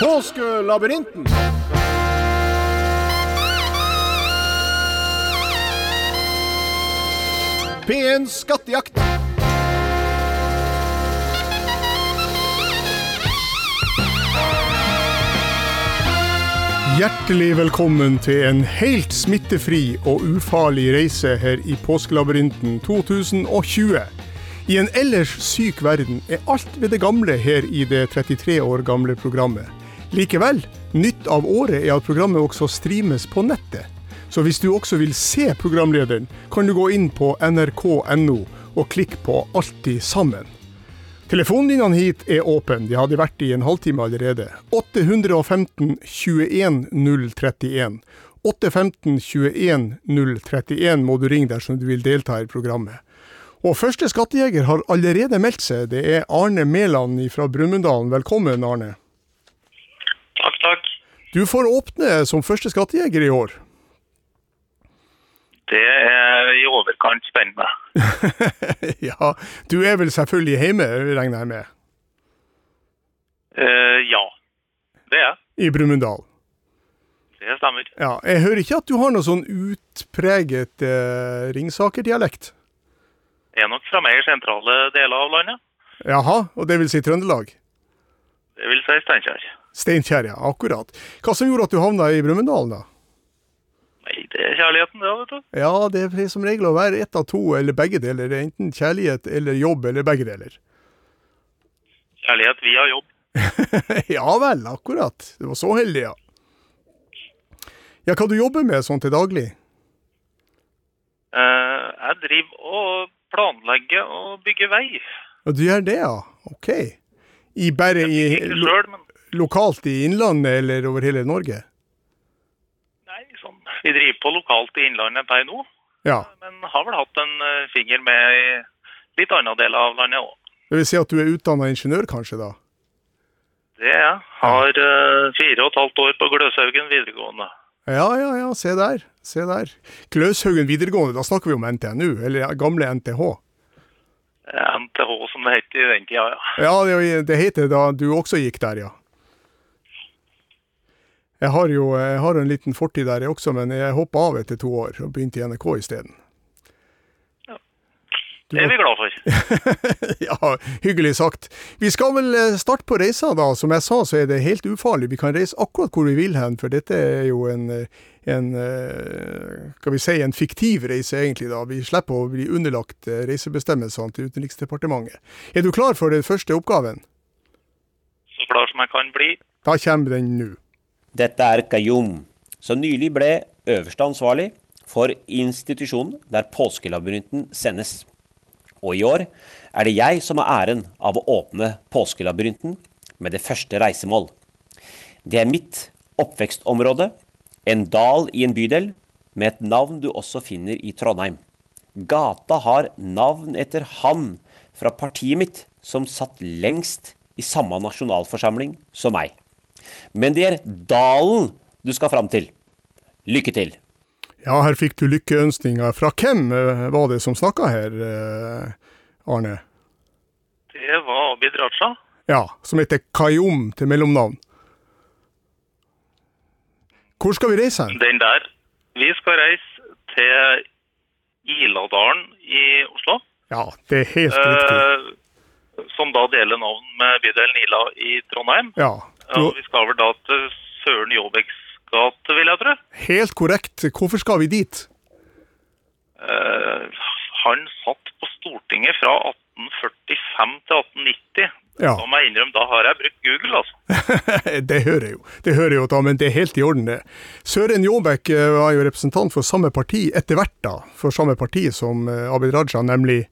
Påskelabyrinten. P1 Skattejakt. Hjertelig velkommen til en helt smittefri og ufarlig reise her i Påskelabyrinten 2020. I en ellers syk verden er alt ved det gamle her i det 33 år gamle programmet. Likevel, nytt av året er at programmet også streames på nettet. Så hvis du også vil se programlederen, kan du gå inn på nrk.no og klikke på Alltid sammen. Telefonlinjene hit er åpne, de hadde vært i en halvtime allerede. 815 21 031. 815 21 031 må du ringe dersom du vil delta i programmet. Og første skattejeger har allerede meldt seg. Det er Arne Mæland fra Brumunddal. Velkommen, Arne. Takk, takk. Du får åpne som første skattejeger i år. Det er i overkant spennende. ja, du er vel selvfølgelig hjemme, regner jeg med? Uh, ja, det er jeg. I Brumunddal. Det stemmer. Ja, jeg hører ikke at du har noe sånn utpreget eh, Ringsaker-dialekt. Er nok fra mer sentrale deler av landet. Jaha, og det vil si Trøndelag? Det vil si Steinkjer. Steinkjer, ja. Akkurat. Hva som gjorde at du havna i Brumunddal, da? Nei, det er kjærligheten, det, vet du. Ja, det er som regel å være ett av to, eller begge deler. Enten kjærlighet eller jobb, eller begge deler. Kjærlighet via jobb. ja vel, akkurat. Du var så heldig, ja. Ja, hva du jobber med sånn til daglig? Eh, jeg driver og planlegger og bygger vei. Ja, du gjør det, ja. Ok. I bare i sjøl, men lokalt i Innlandet eller over hele Norge? nei, sånn. Vi driver på lokalt i Innlandet per nå, Ja. men har vel hatt en eh, finger med i litt andre deler av landet òg. Det vil si at du er utdanna ingeniør, kanskje, da? Det er jeg. Har uh, fire og et halvt år på Gløshaugen videregående. Ja, ja, ja, se der. Se der. Gløshaugen videregående, da snakker vi om NTNU, eller gamle NTH. NTH, som det het i den tida, ja. Ja, det, det heter da du også gikk der, ja. Jeg har jo jeg har en liten fortid der jeg også, men jeg hoppa av etter to år og begynte i NRK isteden. Ja. Det er vi glad for. ja, hyggelig sagt. Vi skal vel eh, starte på reisa, da. Som jeg sa, så er det helt ufarlig. Vi kan reise akkurat hvor vi vil hen, for dette er jo en, eh, en eh, Skal vi si en fiktiv reise, egentlig. da. Vi slipper å bli underlagt eh, reisebestemmelsene til Utenriksdepartementet. Er du klar for den første oppgaven? Så klar som jeg kan bli. Da kommer den nå. Dette er Kayum, som nylig ble øverste ansvarlig for institusjonen der Påskelabyrinten sendes. Og i år er det jeg som har æren av å åpne Påskelabyrinten med det første reisemål. Det er mitt oppvekstområde, en dal i en bydel, med et navn du også finner i Trondheim. Gata har navn etter han fra partiet mitt som satt lengst i samme nasjonalforsamling som meg. Men det er dalen du skal fram til. Lykke til. Ja, her fikk du lykkeønskninger. Fra hvem eh, var det som snakka her, eh, Arne? Det var Abid Raja. Ja, som heter Kayum til mellomnavn. Hvor skal vi reise hen? Den der. Vi skal reise til Iladalen i Oslo. Ja, det er helt riktig. Eh, som da deler navn med bydelen Ila i Trondheim. Ja, Du, vi skal vel da til Søren Jåbeks gate, vil jeg tro. helt korrekt. Hvorfor skal vi dit? Eh, han satt på Stortinget fra 1845 til 1890. Ja, Da må jeg innrømme, da har jeg brukt Google, altså. det hører jeg jo. Det hører jeg jo da, men det er helt i orden, det. Søren Jåbekk eh, var jo representant for samme parti etter hvert, da. For samme parti som eh, Abid Raja, nemlig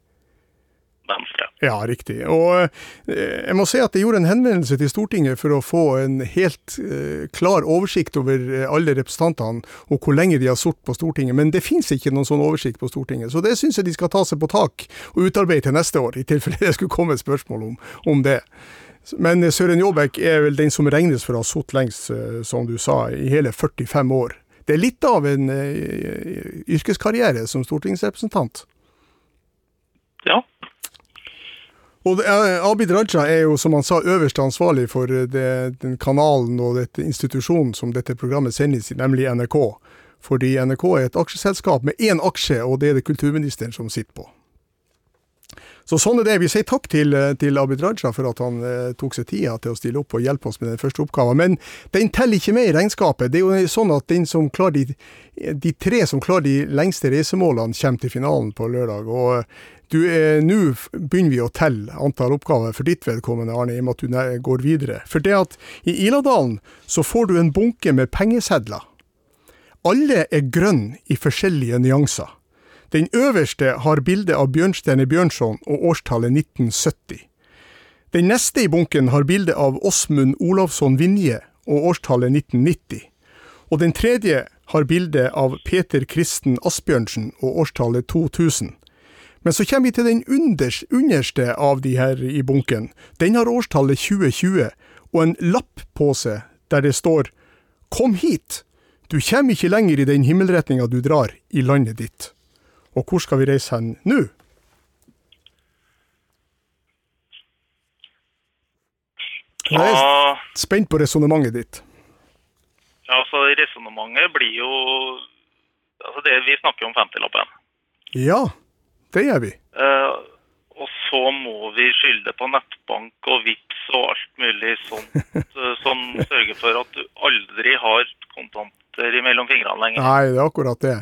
Venstre. Ja, riktig. Og eh, jeg må si at jeg gjorde en henvendelse til Stortinget for å få en helt eh, klar oversikt over eh, alle representantene og hvor lenge de har sittet på Stortinget, men det finnes ikke noen sånn oversikt på Stortinget. Så det syns jeg de skal ta seg på tak og utarbeide til neste år, i tilfelle det skulle komme et spørsmål om, om det. Men Søren Jåbæk er vel den som regnes for å ha sittet lengst, som du sa, i hele 45 år. Det er litt av en yrkeskarriere som stortingsrepresentant. Ja. Og Abid Raja er jo, som han sa, øverste ansvarlig for det, den kanalen og dette institusjonen som dette programmet sendes i, nemlig NRK. Fordi NRK er et aksjeselskap med én aksje, og det er det kulturministeren som sitter på. Så sånn er det. Vi sier takk til, til Abid Raja for at han eh, tok seg tida til å stille opp og hjelpe oss med den første oppgaven. Men den teller ikke med i regnskapet. Det er jo sånn at de, de tre som klarer de lengste reisemålene, kommer til finalen på lørdag. og du, eh, Nå begynner vi å telle antall oppgaver for ditt vedkommende, Arne, i og med at du går videre. For det at i Iladalen så får du en bunke med pengesedler. Alle er grønne i forskjellige nyanser. Den øverste har bilde av Bjørnstjerne Bjørnson og årstallet 1970. Den neste i bunken har bilde av Åsmund Olavsson Vinje og årstallet 1990. Og den tredje har bilde av Peter Kristen Asbjørnsen og årstallet 2000. Men så kommer vi til den unders, underste av de her i bunken. Den har årstallet 2020 og en lapp på seg der det står Kom hit! Du kommer ikke lenger i den himmelretninga du drar, i landet ditt. Og hvor skal vi reise hen nå? Jeg er spent på resonnementet ditt. Ja, altså Resonnementet blir jo altså det Vi snakker jo om 50-lappen. Ja, det gjør vi. Eh, og så må vi skylde på nettbank og VIPS og alt mulig sånt uh, som sørger for at du aldri har kontanter mellom fingrene lenger. Nei, det er akkurat det.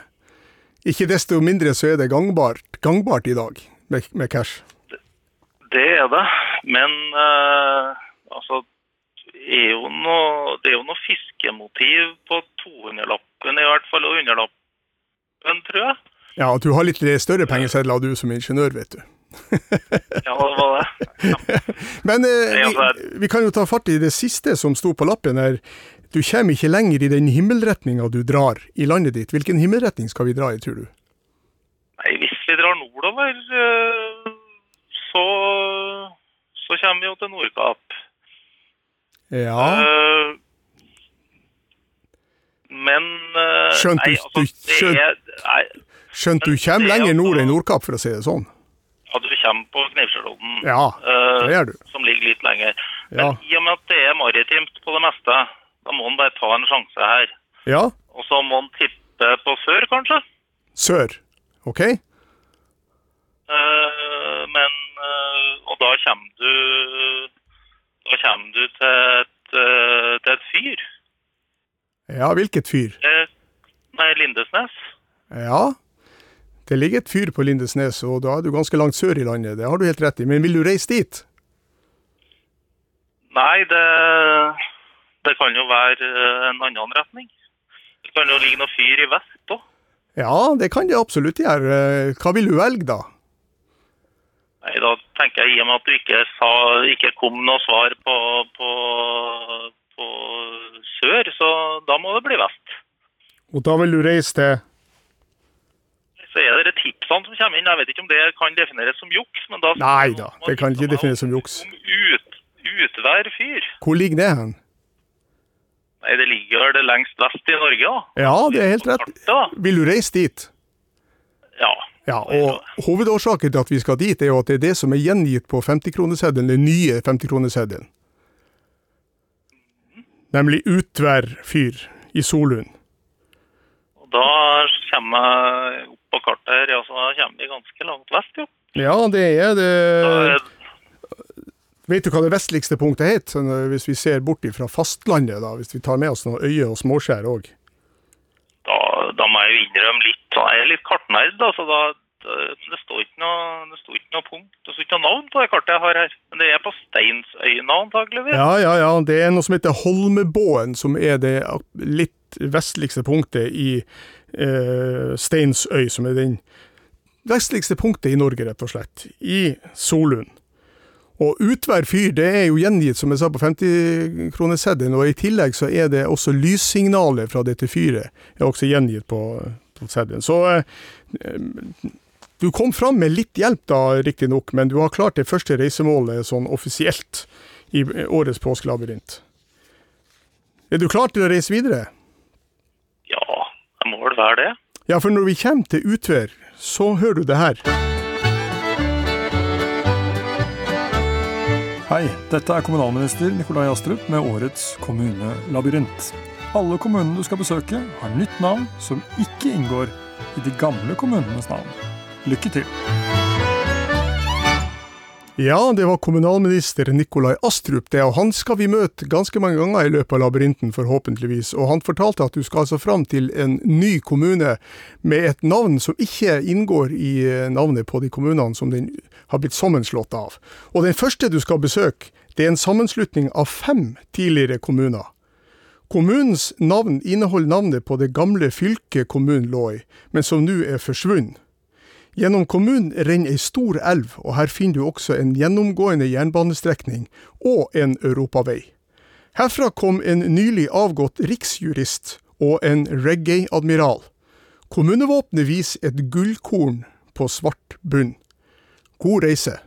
Ikke desto mindre så er det gangbart, gangbart i dag med, med cash. Det, er det, men uh, altså er noe, det er jo noe fiskemotiv på 200-lappen i hvert fall, og 100-lappen, tror jeg. Ja, at du har litt større pengesedler du som ingeniør, vet du. ja, det var det. Ja. Men eh, vi, vi, kan jo ta fatt i det siste som sto på lappen her. Du kommer ikke lenger i den himmelretninga du drar i landet ditt. Hvilken himmelretning skal vi dra i, tror du? Nei, Hvis vi drar nordover, eh, så, så kommer vi jo til Nordkapp. Ja. Uh, men uh, Skjønt du, nei, altså, skjønt, nei, skjønt du kommer lenger altså, nord enn Nordkapp, for å si det sånn? Ja, du kommer på Knivskjellodden, ja, uh, som ligger litt lenger. Men i og med at det er maritimt på det meste, da må han bare ta en sjanse her. Ja. Og så må han tippe på sør, kanskje. Sør, OK? Uh, men uh, Og da kommer du Da kommer du til et, uh, til et fyr. Ja, hvilket fyr? nei, Lindesnes. Ja. Det ligger et fyr på Lindesnes, og da er du ganske langt sør i landet. Det har du helt rett i. Men vil du reise dit? Nei, det det kan jo være eh, en annen retning. Det kan jo ligge noe fyr i vest òg. Ja, det kan det absolutt gjøre. Hva vil du velge, da? Nei, Da tenker jeg i og med at du ikke, sa, ikke kom noe svar på, på, på, sør, så da må det bli vest. Og da vil du reise til? Så er det tipsene som kommer inn. Jeg vet ikke om det kan defineres som juks. men da... Nei da, det kan ikke defineres som juks. Om ut, utvær fyr. Hvor ligger det hen? Nei, Det ligger det lengst vest i Norge. da. Ja, det er helt rett. Vil du reise dit? Ja. Ja, og Hovedårsaken til at vi skal dit, er jo at det er det som er gjengitt på 50-kroneseddelen, den nye 50-kroneseddelen. Nemlig Utvær fyr i Solund. Og Da kommer jeg opp på kartet her, ja, så da kommer vi ganske langt vest, jo. Ja, det er det. Da er Vet du hva det vestligste punktet het, sånn, eh, hvis vi ser bort fra fastlandet, da, hvis vi tar med oss noen øyer og småskjær òg? Da, da, må jeg innrømme litt, da er jeg litt kartnerd, da, så da, det, står ikke noe, det står ikke noe punkt, det står ikke noe navn på det kartet jeg har her. Men det er på Steinsøyene antakeligvis. Ja, ja, ja. Det er noe som heter Holmebåen, som er det litt vestligste punktet i eh, Steinsøy, som er den vestligste punktet i Norge, rett og slett. I Solund. Og Utvær fyr det er jo gjengitt, som jeg sa, på 50-kroneseddelen. Og i tillegg så er det også lyssignalet fra dette fyret er også gjengitt på, på seddelen. Så eh, du kom fram med litt hjelp da, riktignok, men du har klart det første reisemålet sånn offisielt i årets påskelabyrint. Er du klar til å reise videre? Ja, jeg må vel være det. Ja, for når vi kommer til Utvær, så hører du det her. Hei, dette er kommunalminister Nikolai Astrup med årets kommunelabyrint. Alle kommunene du skal besøke, har nytt navn som ikke inngår i de gamle kommunenes navn. Lykke til! Ja, det var kommunalminister Nikolai Astrup, det, og han skal vi møte ganske mange ganger i løpet av labyrinten, forhåpentligvis. Og han fortalte at du skal altså fram til en ny kommune med et navn som ikke inngår i eh, navnet på de kommunene som den har blitt sammenslått av. Og den første du skal besøke, det er en sammenslutning av fem tidligere kommuner. Kommunens navn inneholder navnet på det gamle fylket kommunen lå i, men som nå er forsvunnet. Gjennom kommunen renner ei stor elv, og her finner du også en gjennomgående jernbanestrekning og en europavei. Herfra kom en nylig avgått riksjurist og en reggae-admiral. Kommunevåpenet viser et gullkorn på svart bunn. God reise.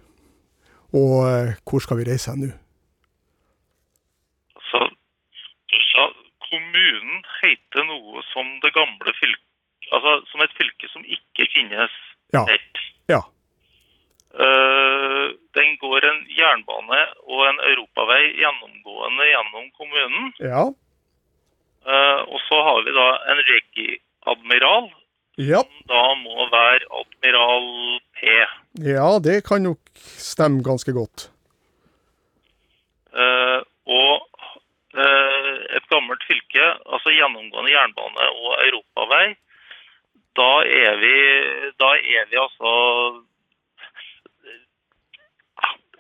Og eh, hvor skal vi reise nå? Så du sa kommunen heter noe som det gamle fylket Altså som et fylke som ikke finnes Ja. Ja. Uh, den går en jernbane og en europavei gjennomgående gjennom kommunen. Ja. Uh, og så har vi da en reggae-admiral, Ja. som da må være admiral P. ja, det kan nok stemme ganske godt. Uh, og et gammelt fylke, altså gjennomgående jernbane og europavei, da er vi, da er vi altså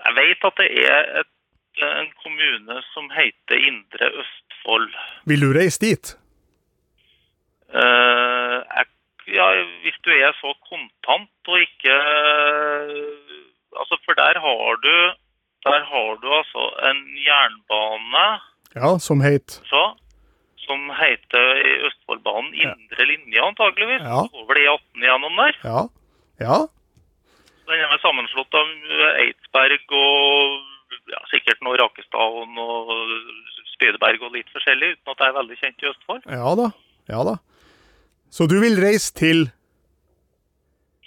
Jeg vet at det er et, en kommune som heter Indre Østfold. Vil du reise dit? Uh, jeg, ja, hvis du er så kontant og ikke Altså, for der har du Der har du altså en jernbane Ja, som het så, som heter Østfoldbanen Indre linje, antageligvis. Ja. Over E18 gjennom der. Ja. Ja. Den er sammenslått av Eidsberg og ja, sikkert noe Rakestad og Spydeberg og litt forskjellig, uten at jeg er veldig kjent i Østfold. Ja da. Ja da. Så du vil reise til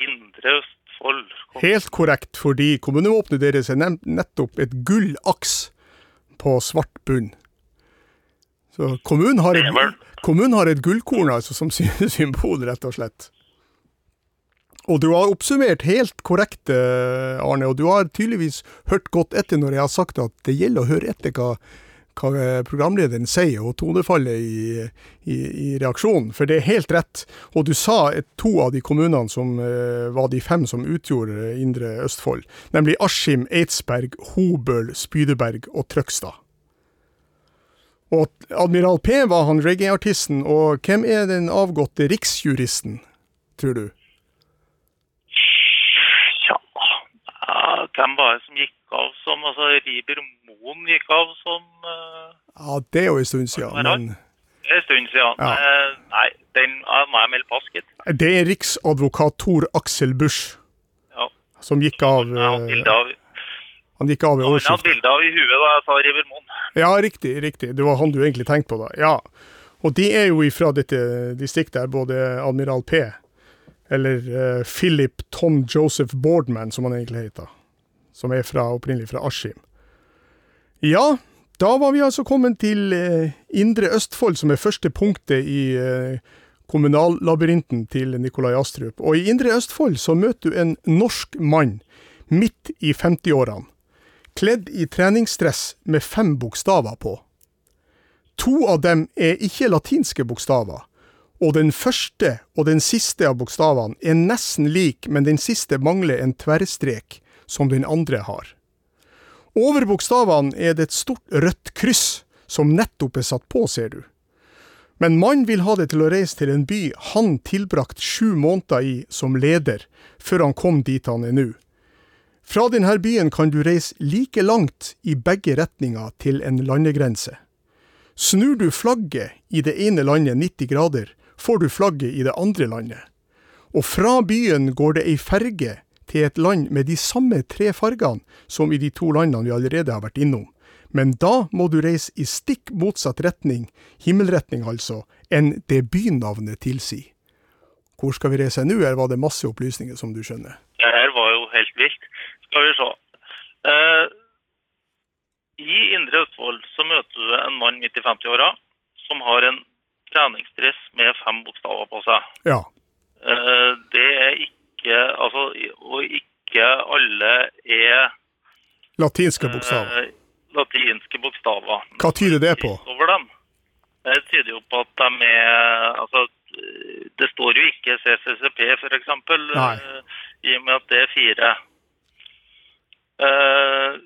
Indre Østfold. Helt korrekt, fordi kommunevåpenet deres er nettopp et gullaks på svart bunn. Så kommunen har et, kommunen har et gullkorn altså, som symbol, rett og slett. Og du har oppsummert helt korrekt, eh, Arne, og du har tydeligvis hørt godt etter når jeg har sagt at det gjelder å høre etter hva, hva eh, programlederen sier, og tonefallet i, i, i reaksjonen, for det er helt rett. Og du sa et, to av de kommunene som eh, var de fem som utgjorde Indre Østfold, nemlig Askim, Eidsberg, Hobøl, Spydeberg og Trøgstad. Og Admiral P var han reggae-artisten, og hvem er den avgåtte riksjuristen, tror du? Ja, hvem var det som gikk av som Altså, Riber Moen gikk av som uh, Ja, det er jo en stund siden, er det? men En stund siden. Ja. Eh, nei, den ja, må jeg melde pass, gitt. det er riksadvokat Tor Aksel Busch Ja. som gikk av eh, av, Han gikk av ved jeg hadde årsskiftet. bilde av i huet da jeg sa Riber Moen. Ja, riktig, riktig. Det var han du egentlig tenkte på, da. Ja. Og de er jo ifra dette distriktet her, både Admiral P, eller uh, Philip Tom Joseph Boardman, som han egentlig heter. Som er fra, opprinnelig fra Askim. Ja, da var vi altså kommet til uh, Indre Østfold, som er første punktet i uh, kommunallabyrinten til Nikolai Astrup. Og i Indre Østfold så møter du en norsk mann midt i 50-årene kledd i treningsdress med fem bokstaver på. To av dem er ikke latinske bokstaver, og den første og den siste av bokstavene er nesten lik, men den siste mangler en tverrstrek, som den andre har. Over bokstavene er det et stort rødt kryss, som nettopp er satt på, ser du. Men mannen vil ha det til å reise til en by han tilbrakt sju måneder i som leder, før han kom dit han er nå. Fra denne byen kan du reise like langt i begge retninger til en landegrense. Snur du flagget i det ene landet 90 grader, får du flagget i det andre landet. Og fra byen går det ei ferge til et land med de samme tre fargene som i de to landene vi allerede har vært innom. Men da må du reise i stikk motsatt retning, himmelretning altså, enn det bynavnet tilsier. Hvor skal vi reise nå? Her var det masse opplysninger, som du skjønner. Ja, her var helt vilt. Skal vi se. Eh, I Indre Østfold så møter du en mann midt i 50-åra som har en treningsdress med fem bokstaver på seg. Ja. Eh, Det er ikke Altså, og ikke alle er Latinske bokstaver. eh, latinske bokstaver. Hva tyder det på? Over dem. Det tyder jo på at de er Altså, det står jo ikke CCCP, f.eks.. i og med at det er fire. Eh,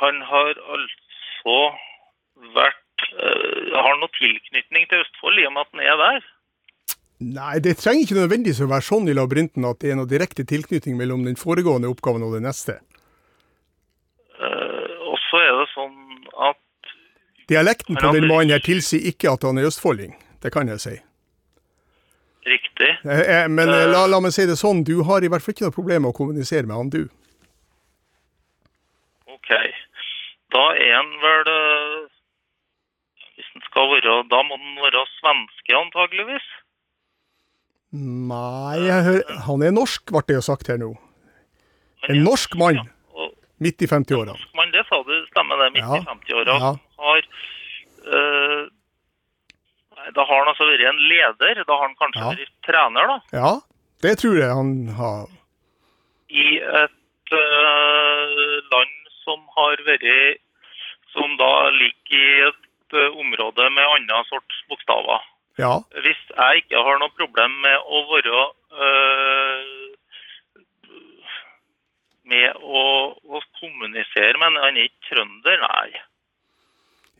han har altså vært eh, Har noe tilknytning til Østfold i og med at han er der. Nei, det trenger ikke nødvendigvis å være sånn i labyrinten at det er noe direkte tilknytning mellom den foregående oppgaven og den neste. Eh, og så er det sånn at Dialekten på den mannen her tilsier ikke at han er østfolding. Det kan jeg si. Riktig. Eh, eh, Men eh, la, la meg si det sånn, du har i hvert fall ikke noe problem med å kommunisere med han, du. OK. Da er han vel Hvis han skal være Da må han være svenske, antageligvis. Nei, hører, han er norsk, ble det jo sagt her nå. En norsk mann, Ja, midt i 50-åra. norsk mann, det sa du, stemmer det, midt Ja, i 50-åra. ja. Har nei, Da har han altså vært en leder. Da har han kanskje Ja. vært trener, da. Ja, det tror jeg han har. I et uh, land som har vært Som da ligger i et uh, område med annen sorts bokstaver. Ja, Hvis jeg ikke har noe problem med å være uh, Med å, å kommunisere med en han er ikke trønder, nei.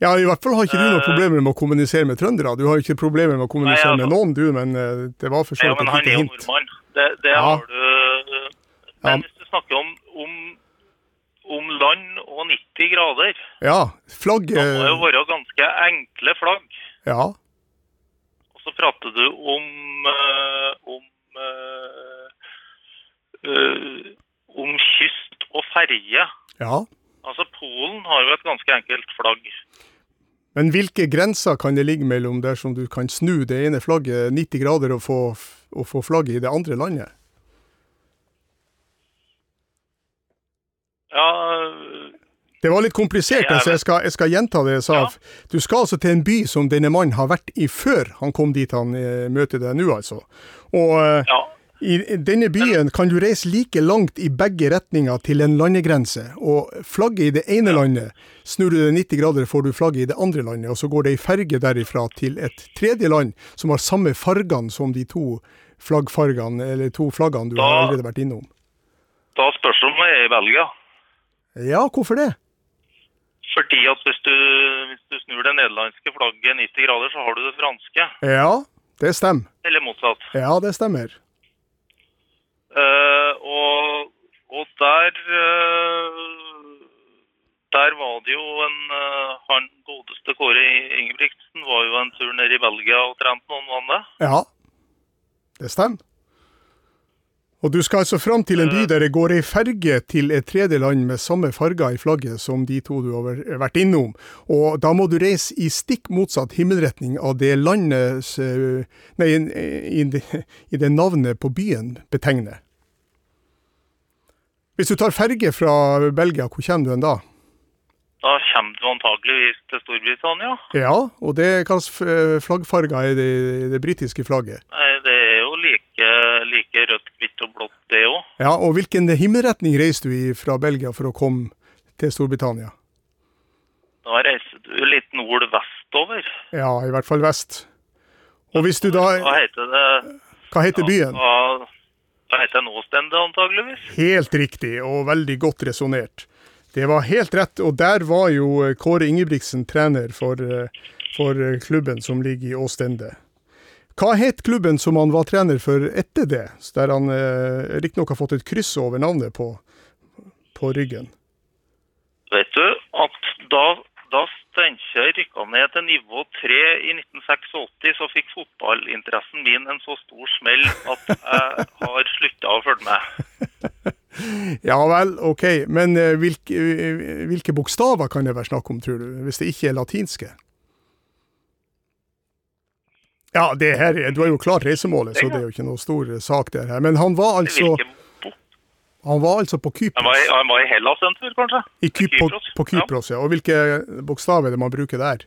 Ja i hvert fall har ikke du noe Eh. problemer med å kommunisere med trøndere. Du har ikke problemer med å kommunisere Nei, med altså- noen, du, men eh, det var for så Ja, vidt men et er lite hint. nordmann. Det, det Ja. har du øh, Men Ja. hvis du snakker om, om, om land og 90 grader, Ja, da må det må jo være ganske enkle flagg. Ja, Og så prater du om om om kyst og ferje. ja. Altså, Polen har jo et ganske enkelt flagg. Men hvilke grenser kan det ligge mellom dersom du kan snu det ene flagget 90 grader og få, og få flagget i det andre landet? Ja, Det var litt komplisert, jeg, er så jeg skal, jeg skal gjenta det jeg sa. Ja. Du skal altså til en by som denne mannen har vært i før han kom dit han eh, møter deg nå, altså. Og eh, ja. I denne byen kan du reise like langt i begge retninger til en landegrense. Og flagget i det ene landet, snur du det 90 grader, får du flagget i det andre landet. Og så går det ei ferge derifra til et tredje land som har samme fargene som de to flaggfargene, eller to flaggene du Da- har allerede vært innom. Da spørs det om jeg er i Belgia. Ja, hvorfor det? Fordi at hvis du, hvis du snur det nederlandske flagget 90 grader, så har du det franske. Ja, det stemmer. Eller motsatt. Ja, det stemmer. Eh, og, og der eh, Der var det jo en eh, Han godeste Kåre Ingebrigtsen var jo en tur nede i Belgia og trente noen vann. Ja, det stemmer. Og du skal altså fram til en by der det går ei ferge til et tredje land med samme farger i flagget som de to du har vært- innom. Og da må du reise i stikk motsatt himmelretning av det landets Nei, i det navnet på byen betegner. Hvis du tar ferge fra Belgia, hvor kommer du hen da? Da kommer du antageligvis til Storbritannia. Ja, og det hvilke flaggfarger er det, det britiske flagget? Nei, det er jo like, like rødt, hvitt og blått, det òg. Ja, og hvilken himmelretning reiser du i fra Belgia for å komme til Storbritannia? Da reiser du litt nord-vestover. Ja, i hvert fall vest. Og hvis du da Hva heter det? Hva heter byen? Da, da heter det Nåstende, antageligvis. Helt riktig, og veldig godt resonnert. Det var helt rett, og der var jo Kåre Ingebrigtsen trener for, for klubben som ligger i Åstende. Hva het klubben som han var trener for etter det, der han eh, riktignok har fått et kryss over navnet på, på ryggen? Vet du at da, da Steinkjer rykka ned til nivå 3 i 1986, så fikk fotballinteressen min en så stor smell at jeg har slutta å følge med. Ja vel, ok, men eh, hvilke, eh, hvilke bokstaver kan det være snakk om, tror du, hvis det ikke er latinske? Ja, det her, er- du har jo klart reisemålet, så det er jo ikke noe stor eh, sak det her. Men han var altså bok. Han var altså på Han var, i, Kypros. han var i Hellas en tur, kanskje? I Ky på, Kypros, på Kypros, ja. Og hvilke bokstaver er det man bruker der?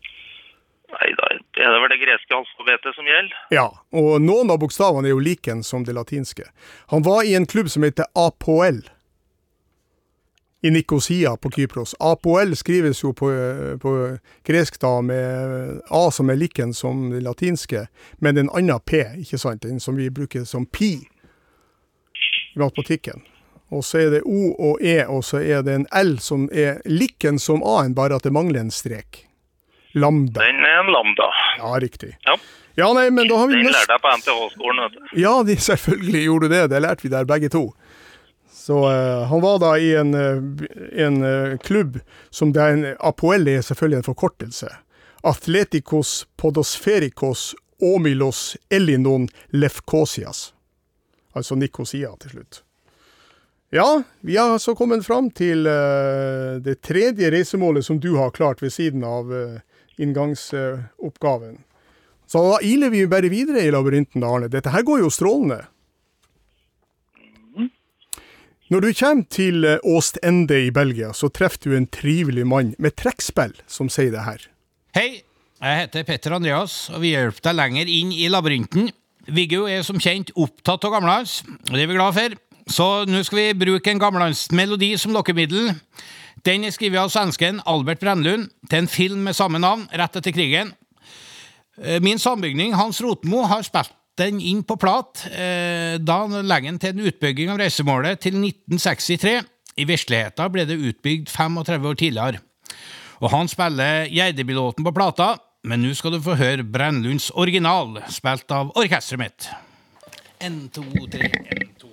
Nei, da er det vel det greske alfabetet som gjelder. Ja, og noen av bokstavene er jo like som det latinske. Han var i en klubb som heter APOL i Nikosia på Kypros. APOL skrives jo på, på gresk da med A som er liken som det latinske, men en annen P, ikke sant? Den som vi bruker som pi i matematikken. Og så er det O og E, og så er det en L som er like som A-en, bare at det mangler en strek. Lambda. Den er en lambda. Ja, riktig. Ja, Ja, nei, men da har vi Den lærte jeg på NTH-skolen, vet du. Ja, de, selvfølgelig gjorde du det. Det lærte vi der begge to. Så uh, han var da i en, eh, en uh, klubb som det er en Apoel er selvfølgelig en forkortelse. Atleticos podosfericos omilos elinon lefkosias. Altså Nikosia til slutt. Ja, vi har altså kommet fram til uh, det tredje reisemålet som du har klart ved siden av uh, inngangsoppgaven. Så da iler vi bare videre i labyrinten, da, Arne. Dette her går jo strålende. Når du kommer til eh, Åstende i Belgia, så treffer du en trivelig mann med trekkspill som sier det her. Hei, jeg heter Petter Andreas, og vi hjelper deg lenger inn i labyrinten. Viggo er som kjent opptatt av gamlehans, og det er vi glad for. Så nå skal vi bruke en gammeldansmelodi som lokkemiddel. Den er skrevet av svensken Albert Brennlund til en film med samme navn rett etter krigen. Eh, Min sambygning Hans Rotmo har spilt den inn på plat eh, da legger han til en utbygging av reisemålet til 1963. I virkeligheten ble det utbygd 35 år tidligere. Og han spiller Gjerdebilåten på plata, men nå skal du få høre Brennlunds original, spilt av orkesteret mitt. En, to, tre, en, to.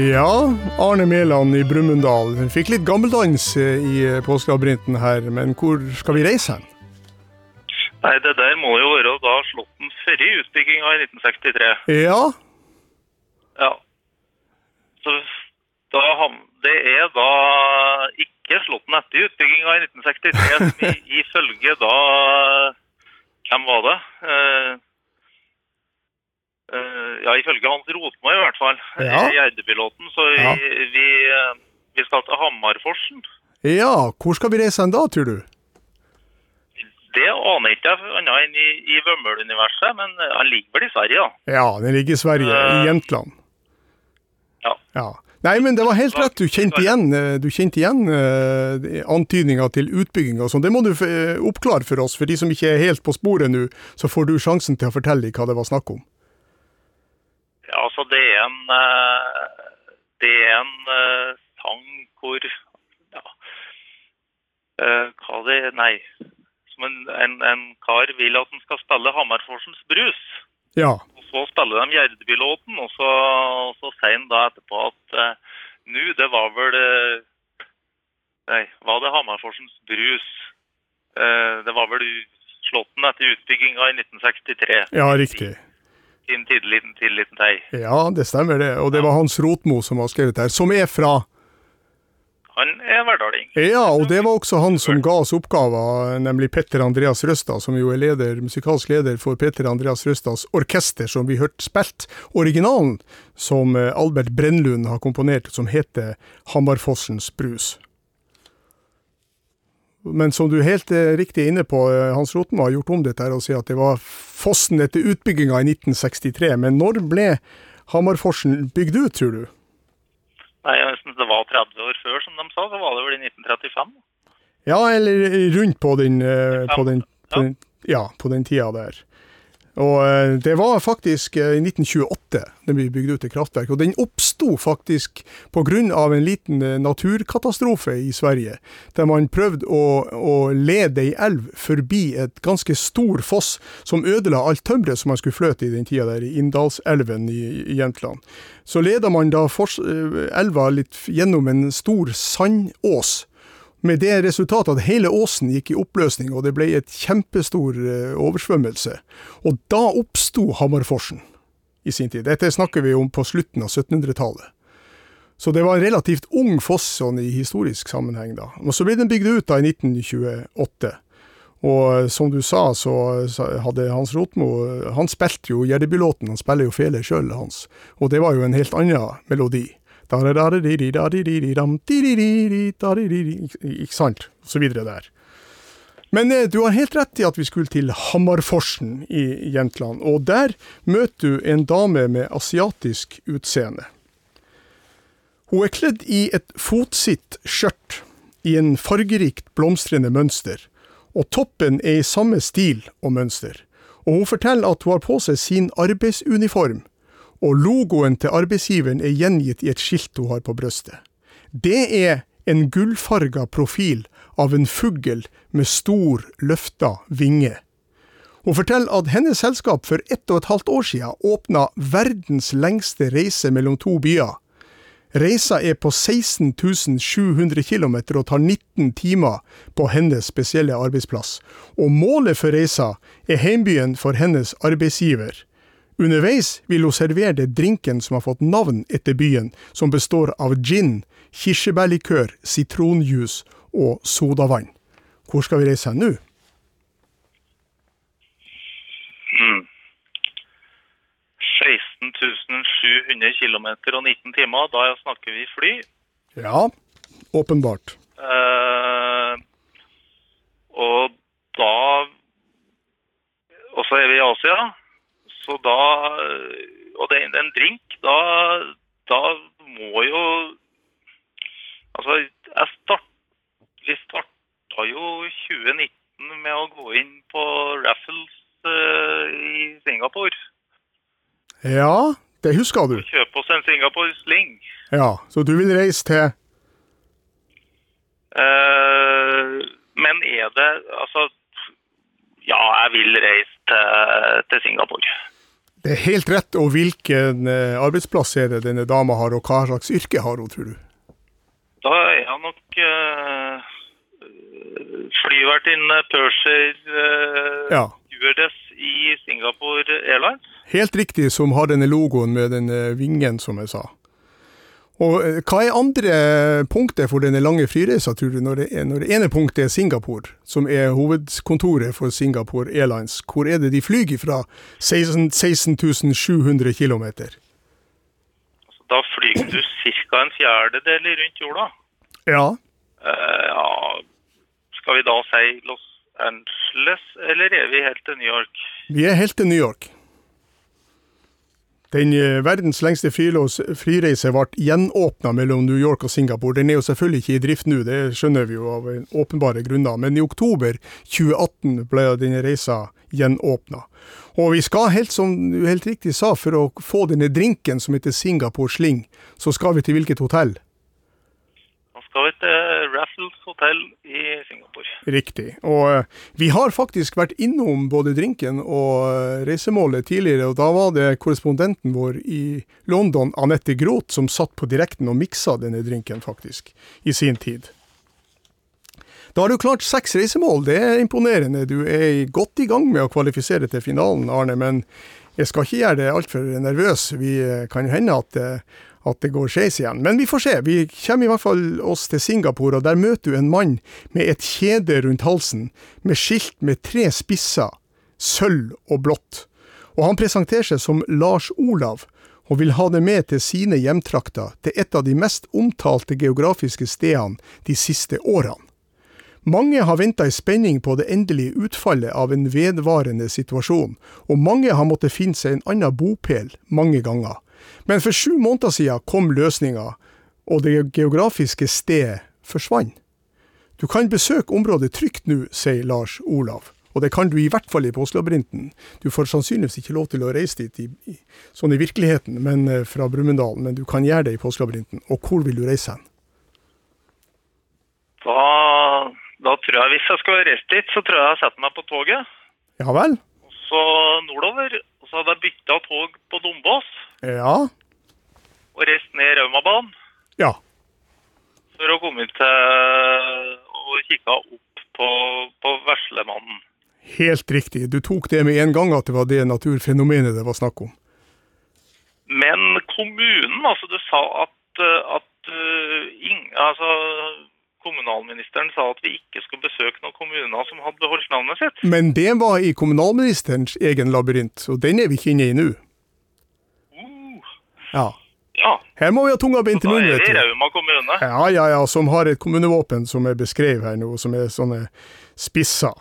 Ja, Arne Mæland i Brumunddal. Fikk litt gammeldans eh, i eh, påskelabyrinten her, men hvor skal vi reise hen? Nei, det der må jo være da Slåtten før utbygginga i 1963. Ja, Ja. Så da Det er da ikke Slåtten etter utbygginga i 1963, som i, ifølge da Hvem var det? Eh, ja, ifølge Hans Rotmo i hvert fall. Ja. Gjerdepiloten. Så vi, Ja. vi, eh, vi skal til Hamarforsen. ja, hvor skal vi reise hen da, tror du? Det aner ikke jeg annet enn i, i Vømmøl-universet, men eh, han ligger vel i Sverige, da. Ja, den ligger i Sverige, i Jentland. Jämtland. Ja. Ja. Nei, men det var helt rett. Du kjente igjen, eh, du kjente igjen uh, antydninga til utbygging og sånn. Det må du eh, oppklare for oss. For de som ikke er helt på sporet nå, så får du sjansen til å fortelle hva det var snakk om. Altså det er en eh, Det er en eh, sang hvor Ja. eh, hva det Nei. Som en, en, en kar vil at han skal spille Hammerforsens brus. Ja. Og så spiller de Gjerdebilåten, og så, så sier han da etterpå at uh, nå, det var vel Nei, var det Hammerforsens brus? Uh, det var vel Slåtten etter utbygginga i 1963. Ja, riktig. Sin tidlig, tidlig liten tei. Ja, det stemmer det. Og det var Hans Rotmo som har skrevet her, som er fra Han er hverdaling. Ja, og det var også han som ga oss oppgaver, nemlig Petter Andreas Røstad, som jo er leder, musikalsk leder for Petter Andreas Røstads orkester, som vi hørte spilt originalen, som eh, Albert Brennlund har komponert, som heter Hamarfossens brus. Men som du er helt riktig riktig inne på, eh, Hans Roten har gjort om dette her og sier at det var fossen etter utbygginga i 1963. Men når ble Hamarforsen bygd ut, tror du? Nei, jeg synes det var 30 år før, som de sa. Så var det vel i 1935. Ja, eller rundt på den, eh, på den, på den, ja, på den tida der. Og eh, det var faktisk eh, i 1928 den ble bygd ut et kraftverk. Og den oppsto faktisk pga. en liten eh, naturkatastrofe i Sverige. Der man prøvde å, å lede ei elv forbi et ganske stor foss som ødela alt tømmeret som man skulle fløte i den tida der, i Inndalselven i, i Jämtland. Så leda man da elva litt gjennom en stor sandås med det resultatet at hele åsen gikk i oppløsning, og det ble et kjempestor eh, oversvømmelse. Og da oppsto Hammerforsen i sin tid. Dette snakker vi om på slutten av 1700-tallet. Så det var en relativt ung foss sånn i historisk sammenheng da. Og så ble den bygd ut da i 1928. Og eh, som du sa, så hadde Hans Rotmo Han spilte jo Gjerdebylåten, han spiller jo fele sjøl, Hans. Og det var jo en helt annen melodi. Ikke sant? Så videre der. Men eh, du har helt rett i at vi skulle til Hammarforsen i Jämtland, og der møter du en dame med asiatisk utseende. Hun er kledd i et fotsitt skjørt i en fargerikt blomstrende mønster, og toppen er i samme stil og mønster. Og hun forteller at hun har på seg sin arbeidsuniform, og logoen til arbeidsgiveren er gjengitt i et skilt hun har på brystet. Det er en gullfarga profil av en fugl med stor, løfta vinge. Hun forteller at hennes selskap for ett og et halvt år siden åpna verdens lengste reise mellom to byer. Reisa er på 16 700 km og tar 19 timer på hennes spesielle arbeidsplass, og målet for reisa er heimbyen for hennes arbeidsgiver. Underveis vil hun servere drinken som har fått navn etter byen, som består av gin, kirsebærlikør, sitronjuice og sodavann. Hvor skal vi reise hen nå? Mm. 16.700 km og 19 timer. Da snakker vi fly. Ja, åpenbart. Uh, og da Og så er vi i Asia. Så da Og det er en drink, da, da må jo Altså, jeg start, vi starta jo 2019 med å gå inn på Raffles uh, i Singapore. Ja, det husker du. Kjøpe oss en Singapore Sling. Ja, så du vil reise til uh, Men er det Altså, ja, jeg vil reise til, til Singapore. Det er helt rett. Og hvilken eh, arbeidsplass er det denne dama har, og hva slags yrke har hun, tror du? Da er hun nok uh, flyvertinne Purser uh, ja. i Singapore Airlines. Helt riktig, som har denne logoen med denne vingen, som jeg sa. Og eh, Hva er andre punktet for denne lange flyreisa, tror du, når det, er, når det ene punktet er Singapore, som er hovedkontoret for Singapore Airlines? Hvor er det de flyr fra 16, 16 700 km? Da flyr du ca. en fjerdedel rundt jorda. Ja. Uh, ja. Skal vi da si Los Angeles, eller er vi helt til New York? Vi er helt til New York. Den eh, verdens lengste frireise ble gjenåpna mellom New York og Singapore. Den er jo selvfølgelig ikke i drift nå, det skjønner vi jo av åpenbare grunner. Men i oktober 2018 ble denne reisa gjenåpna. Og vi skal, helt som du helt riktig sa, for å få denne drinken som heter Singapore Sling, så skal vi til hvilket hotell? skal vi til Raffles hotell i Singapore. Riktig. Og eh, vi har faktisk vært innom både drinken og eh, reisemålet tidligere, og da var det korrespondenten vår i London, Anette Groth, som satt på direkten og miksa denne drinken, faktisk, i sin tid. Da har du klart seks reisemål, det er imponerende. Du er godt i gang med å kvalifisere til finalen, Arne, men jeg skal ikke gjøre det altfor nervøs. Vi eh, kan hende at at det går skeis igjen. Men vi får se. Vi kommer i hvert fall oss til Singapore, og der møter du en mann med et kjede rundt halsen, med skilt med tre spisser, sølv og blått. Og han presenterer seg som Lars Olav, og vil ha det med til sine hjemtrakter, til et av de mest omtalte geografiske stedene de siste årene. Mange har venta i spenning på det endelige utfallet av en vedvarende situasjon, og mange har måttet finne seg en annen bopel mange ganger. Men for sju måneder siden kom løsninga, og det geografiske stedet forsvant. Du kan besøke området trygt nå, sier Lars Olav. Og det kan du i hvert fall i påskelabyrinten. Du får sannsynligvis ikke lov til å reise dit i, i, sånn i virkeligheten men eh, fra Brumunddal, men du kan gjøre det i påskelabyrinten. Og hvor vil du reise hen? Da, da tror jeg, hvis jeg skal reise dit, så tror jeg jeg setter meg på toget. Ja vel? Og så nordover. Og så hadde jeg bytta tog på Dombås Ja. og reist ned Raumabanen Ja. for å komme til og kikke opp på, på Veslemannen. Helt riktig. Du tok det med en gang at det var det naturfenomenet det var snakk om. Men kommunen, altså du sa at, eh, at eh, ing, altså, kommunalministeren sa at vi ikke skulle besøke noen kommuner som hadde beholdt navnet sitt. Men det var i kommunalministerens egen labyrint, og den er vi ikke inne i nå. Ja. ja, Her må vi ha tunga beint i munnen, vet du. Rauma kommune. Ja, ja, ja, som har et kommunevåpen som er beskrevet her nå, som er sånne spisser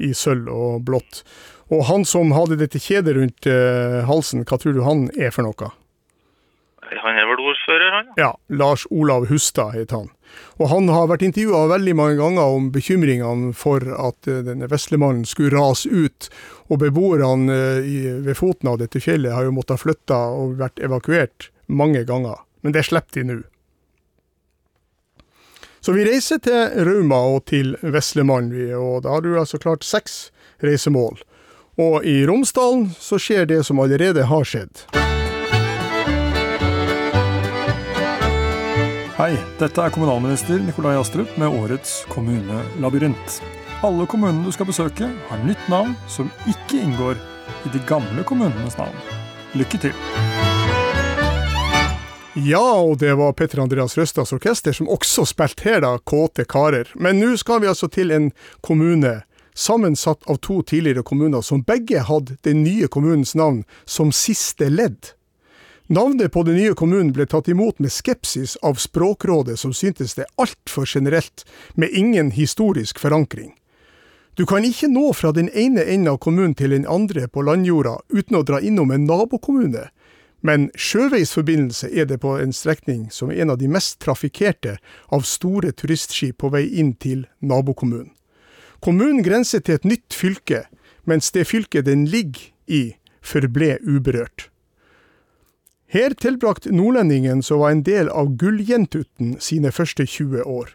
i sølv og blått. Og han som hadde dette kjedet rundt uh, halsen, hva tror du han er for noe? Han er vel ordfører, han? Ja, Lars Olav Hustad heter han. Og han har vært intervjua veldig mange ganger om bekymringene for at eh, denne Veslemannen skulle rase ut. Og beboerne eh, ved foten av dette fjellet har jo måttet flytte og vært evakuert mange ganger. Men det slipper de nå. Så vi reiser til Rauma og til Veslemannen, og da har du altså klart seks reisemål. Og i Romsdalen så skjer det som allerede har skjedd. Hei, dette er kommunalminister Nikolai Astrup med årets kommunelabyrint. Alle kommunene du skal besøke, har nytt navn som ikke inngår i de gamle kommunenes navn. Lykke til! Ja, og det var Petter Andreas Røstads orkester som også spilte her, da, Kåte karer. Men nå skal vi altså til en kommune sammensatt av to tidligere kommuner som begge hadde den nye kommunens navn som siste ledd. Navnet på den nye kommunen ble tatt imot med skepsis av Språkrådet, som syntes det altfor generelt, med ingen historisk forankring. Du kan ikke nå fra den ene enden av kommunen til den andre på landjorda uten å dra innom en nabokommune, men sjøveisforbindelse er det på en strekning som er en av de mest trafikkerte av store turistskip på vei inn til nabokommunen. Kommunen grenser til et nytt fylke, mens det fylket den ligger i, forble uberørt. Her tilbrakte nordlendingen som var en del av Gulljentutten sine første 20 år,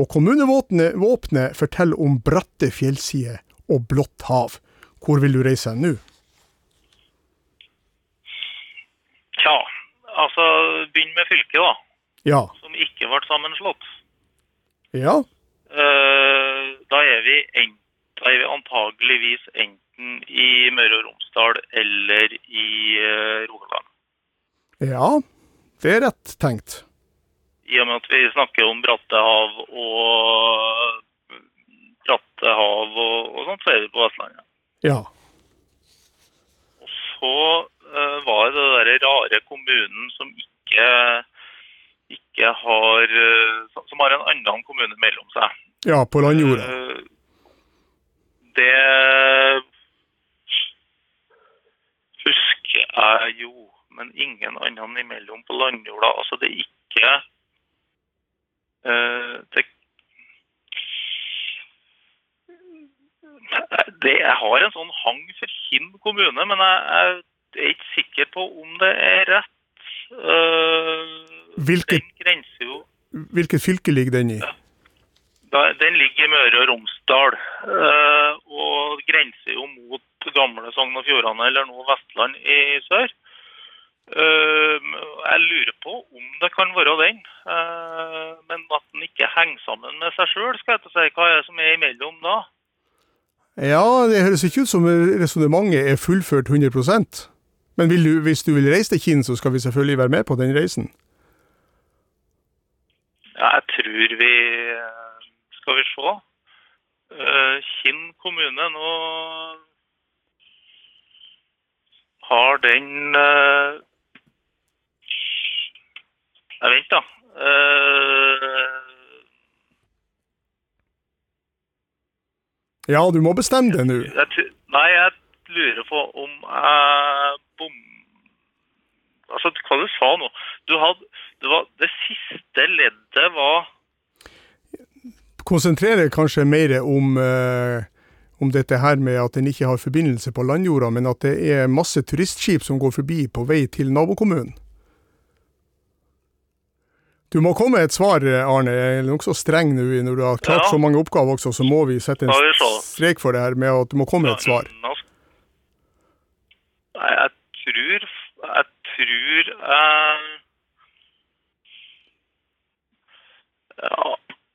og kommunevåpenet forteller om bratte fjellsider og blått hav. Hvor vil du reise nå? Tja, altså begynn med fylket, da. Ja. Som ikke ble sammenslått. Ja. Eh, da er vi en, da er vi antageligvis enten i Møre og Romsdal eller i uh, Rogaland. Ja. Det er rett tenkt. I og med at vi snakker om bratte hav og bratte hav og, og sånt, så er vi på Vestlandet. Ja. Og så uh, var det den rare kommunen som ikke, ikke har uh, som- Som har en annen kommune mellom seg. Ja, på landjorda. Uh, Det husker jeg jo, men ingen annen imellom på landjorda. Altså, det er ikke uh, det, det Jeg har en sånn hang for Kinn kommune, men jeg, jeg er ikke sikker på om det er rett. Uh, Hvilket, Den grenser jo hvilket fylke ligger den i? Den ligger i Møre og Romsdal Uh, og grenser jo mot gamle Sogn og Fjordane, eller nå Vestland i sør. Eh, jeg lurer på om det kan være den, eh, men at den ikke henger sammen med seg sjøl, skal jeg å si. Hva er det som er imellom da? Ja, det høres ikke ut som resonnementet er fullført 100% Men du, hvis du vil reise til Kinn, så skal vi selvfølgelig være med på den reisen. Ja, jeg tror vi eh, Skal vi se. Eh, Kinn kommune nå har den eh, Nei, vent, da. Uh... Ja, du må bestemme det nå. nei, jeg lurer på om jeg bom... Altså, hva du sa nå? Du hadde det, var, det siste leddet var Konsentrere kanskje mer om, eh, om dette her med at den ikke har forbindelse på landjorda, men at det er masse turistskip som går forbi på vei til nabokommunen. Du må komme med et svar, Arne. Jeg er nokså streng nå når du har klart Ja. så mange oppgaver også, så må vi sette en strek for det her med at du må komme med et svar. Nei, jeg tror Jeg tror eh, Ja,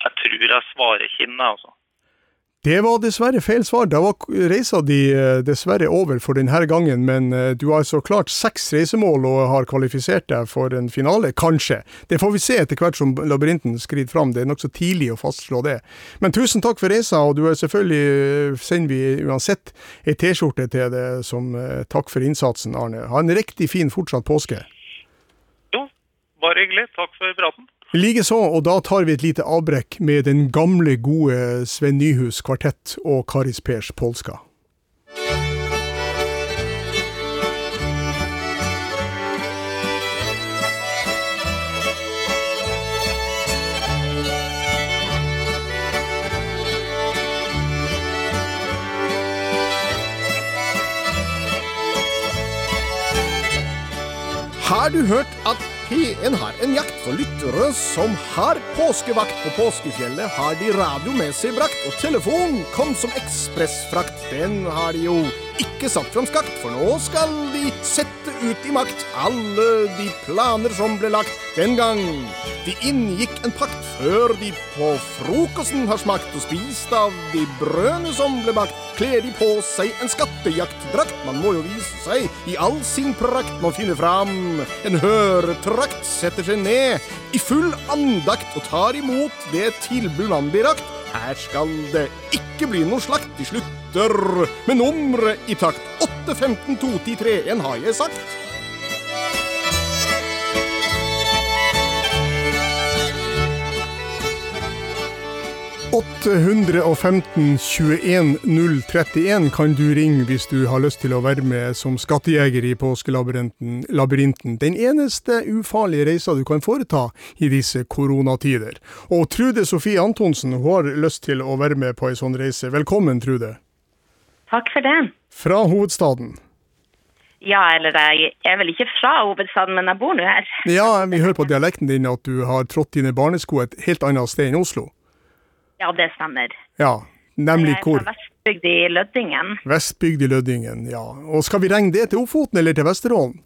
jeg tror jeg svarer Kinn, altså. Det var dessverre feil svar. Da var reisa di eh, dessverre over for denne gangen, men eh, du har så klart seks reisemål og har kvalifisert deg for en finale, kanskje. Det får vi se etter hvert som labyrinten skrider fram, det er nokså tidlig å fastslå det. Men tusen takk for reisa, og du er selvfølgelig, eh, sender vi uansett ei T-skjorte til deg som takk for innsatsen, Arne. Ha en riktig fin fortsatt påske. Jo, bare hyggelig. Takk for praten. Likeså, og da tar vi et lite avbrekk med den gamle, gode Sven Nyhus kvartett og Karis Pers Polska. Har du hørt at P1 har en jakt for lyttere som har påskevakt på påskefjellet? Har de radio med seg brakt, og telefon kom som ekspressfrakt. Den har de jo ikke satt fram skakt, for nå skal de sette ut i makt alle de planer som ble lagt den gang. De inngikk en pakt før de på frokosten har smakt og spist av de brødene som ble bakt. Kler de på seg en skattejaktdrakt, man må jo vise seg i all sin prakt. Man finner fram en høretrakt, setter seg ned i full andakt og tar imot det tilbud man blir rakt. Her skal det ikke bli noe slakt, de slutter med nummeret i takt. 8, 15, 2, 10, 3, 1 har jeg sagt. 815 21 031 kan du ringe hvis du har lyst til å være med som skattejeger i påskelabyrinten. Den eneste ufarlige reisa du kan foreta i disse koronatider. Og Trude Sofie Antonsen hun har lyst til å være med på ei sånn reise. Velkommen, Trude. Takk for det. Fra hovedstaden. Ja, eller jeg er vel ikke fra hovedstaden, men jeg bor nå her. Ja, vi hører på dialekten din at du har trådt dine barnesko et helt annet sted enn Oslo. Ja, det stemmer. Ja, nemlig er hvor? Vestbygd i Løddingen. Vestbygd i Lødingen, ja. Og skal vi regne det til Ofoten eller til Vesterålen?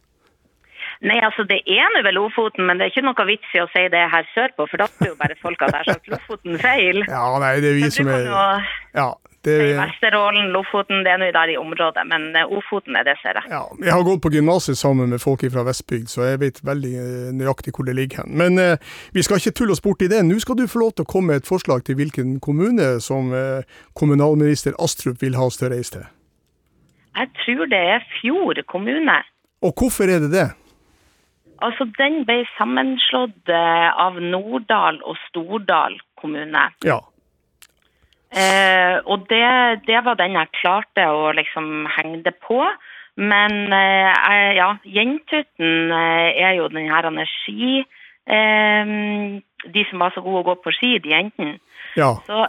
Nei, altså det er nå vel Ofoten, men det er ikke noe vits i å si det her sørpå, for da tror jo bare folk at jeg har sagt Lofoten feil. Ja, nei, det er vi som er jo Ja, det er Vesterålen, Lofoten, det er nå der i området, men eh, Ofoten er det, ser jeg. Ja, jeg har gått på gymnaset sammen med folk fra Vestbygd, så jeg vet veldig eh, nøyaktig hvor det ligger hen. Men eh, vi skal ikke tulle oss bort i det. Nå skal du få lov til å komme med et forslag til hvilken kommune som eh, kommunalminister Astrup vil ha oss til å reise til. Jeg tror det er Fjord kommune. Og hvorfor er det det? Altså, den ble sammenslått eh, av Norddal og Stordal kommune. Ja. Eh, og det, det var den jeg klarte å liksom henge det på. Men eh, ja, Jentuten eh, er jo den her ski... Eh, de som var så gode å gå på ski, de jentene. Ja. Så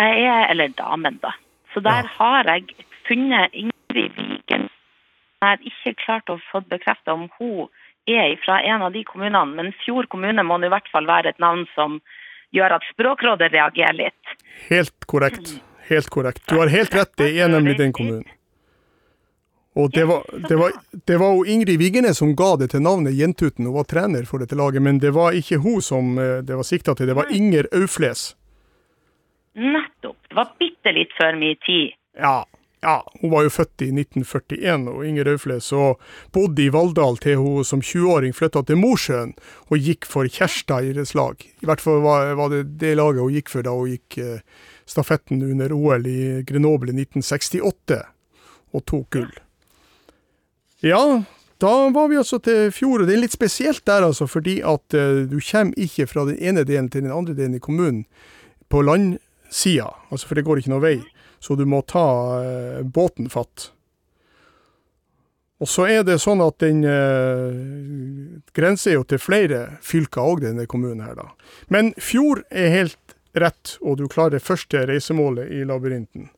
jeg er Eller damen, da. Så der Ja. har jeg funnet Ingrid Viken. Jeg har ikke klart å få bekrefta om hun er fra en av de kommunene, men Fjord kommune må i hvert fall være et navn som gjør at Språkrådet reagerer litt. Helt korrekt. Helt korrekt. Du har helt rett, det er nemlig den kommunen. Og det var, det var, det var Ingrid Vigene som ga det til navnet Jentuten, hun var trener for dette laget, men det var ikke hun som eh, det var sikta til, det var Inger Aufles. Nettopp. Det var bitte litt før min tid. Ja, ja, hun var jo født i 1941, og Inger Aufles, så bodde i Valldal til hun som 20-åring flytta til Mosjøen og gikk for Kjersteires lag. I hvert fall var det det laget hun gikk for da hun gikk eh, stafetten under OL i Grenoble i 1968, og tok gull. Ja, da var vi altså til fjor, og det er litt spesielt der altså, fordi at eh, du kommer ikke fra den ene delen til den andre delen i kommunen på landsida, altså for det går ikke noe vei, så du må ta eh, båten fatt. Og så er det sånn at den eh, grenser jo til flere fylker òg, denne kommunen her, da. Men fjord er helt rett, og du klarer det første reisemålet i labyrinten.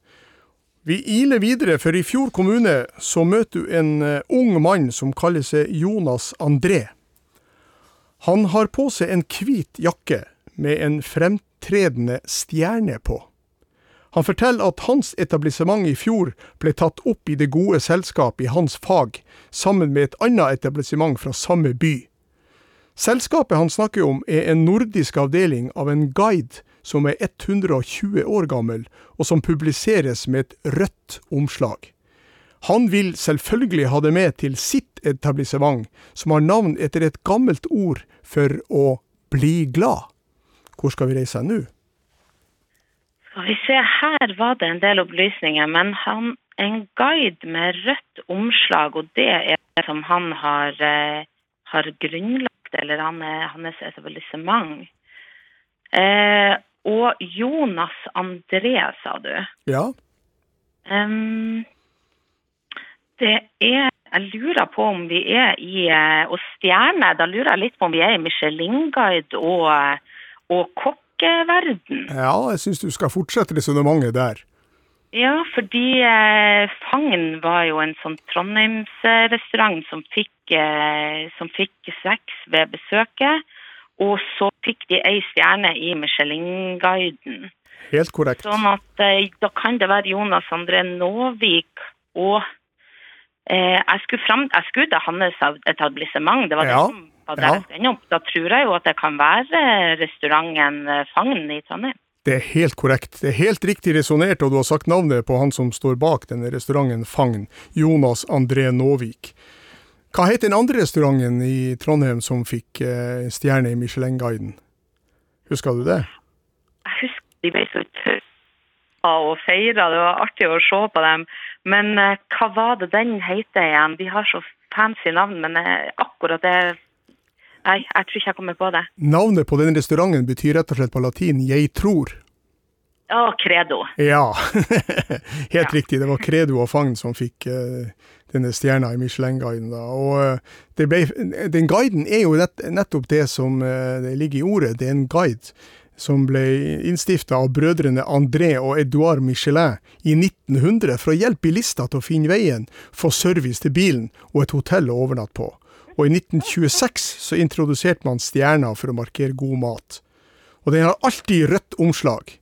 Vi iler videre, for i Fjord kommune så møter du en eh, ung mann som kaller seg Jonas André. Han har på seg en hvit jakke med en fremtredende stjerne på. Han forteller at hans etablissement i fjor ble tatt opp i det gode selskap i hans fag, sammen med et annet etablissement fra samme by. Selskapet han snakker om er en nordisk avdeling av en guide som er 120 år gammel, og som publiseres med et rødt omslag. Han vil selvfølgelig ha det med til sitt etablissement, som har navn etter et gammelt ord for å bli glad. Hvor skal vi reise nå? Skal vi se, her var det en del opplysninger, men han, en guide med rødt omslag, og det er det som han har, eh, har grunnlagt, eller han er, hans etablissement. Eh, og Jonas André, sa du. Ja, Um, det er Jeg lurer på om vi er i eh, Og stjerne, da lurer jeg litt på om vi er i Michelin-guide og, og og kokkeverden. ja jeg syns du skal fortsette resonnementet der. Ja, fordi eh, Fagn var jo en sånn Trondheimsrestaurant som fikk, eh, som fikk seks ved besøket. Og så fikk de ei stjerne i Michelin-guiden. Helt korrekt. Sånn at eh, da kan det være Jonas André Nåvik og eh, jeg skulle fram, jeg skulle til hans etablissement, det var Ja, det som der ja. jeg opp. Da tror jeg jo at det kan være restauranten eh, Fagn i Trondheim. Det er helt korrekt. Det er helt riktig resonnert, og du har sagt navnet på han som står bak denne restauranten Fagn, Jonas André Nåvik. Hva het den andre restauranten i Trondheim som fikk eh, stjerne i Michelin-guiden? Husker du det? Jeg husker de ble så tøffe og feira, det var artig å se på dem. Men eh, hva var det den heter igjen? De har så fancy navn, men eh, akkurat det Nei, jeg tror ikke jeg kommer på det. Navnet på den restauranten betyr rett og slett på latin 'jeg tror'. Å, Credo. Ja, helt Ja. riktig. Det var Credo og Fagn som fikk uh, denne stjerna i Michelin-guiden. Og uh, det ble, Den guiden er jo nett, nettopp det som uh, det ligger i ordet. Det er en guide som ble innstifta av brødrene André og Edouard Michelin i 1900 for å hjelpe bilister til å finne veien, få service til bilen og et hotell å overnatte på. Og i 1926 så introduserte man stjerna for å markere god mat. Og den har alltid rødt omslag.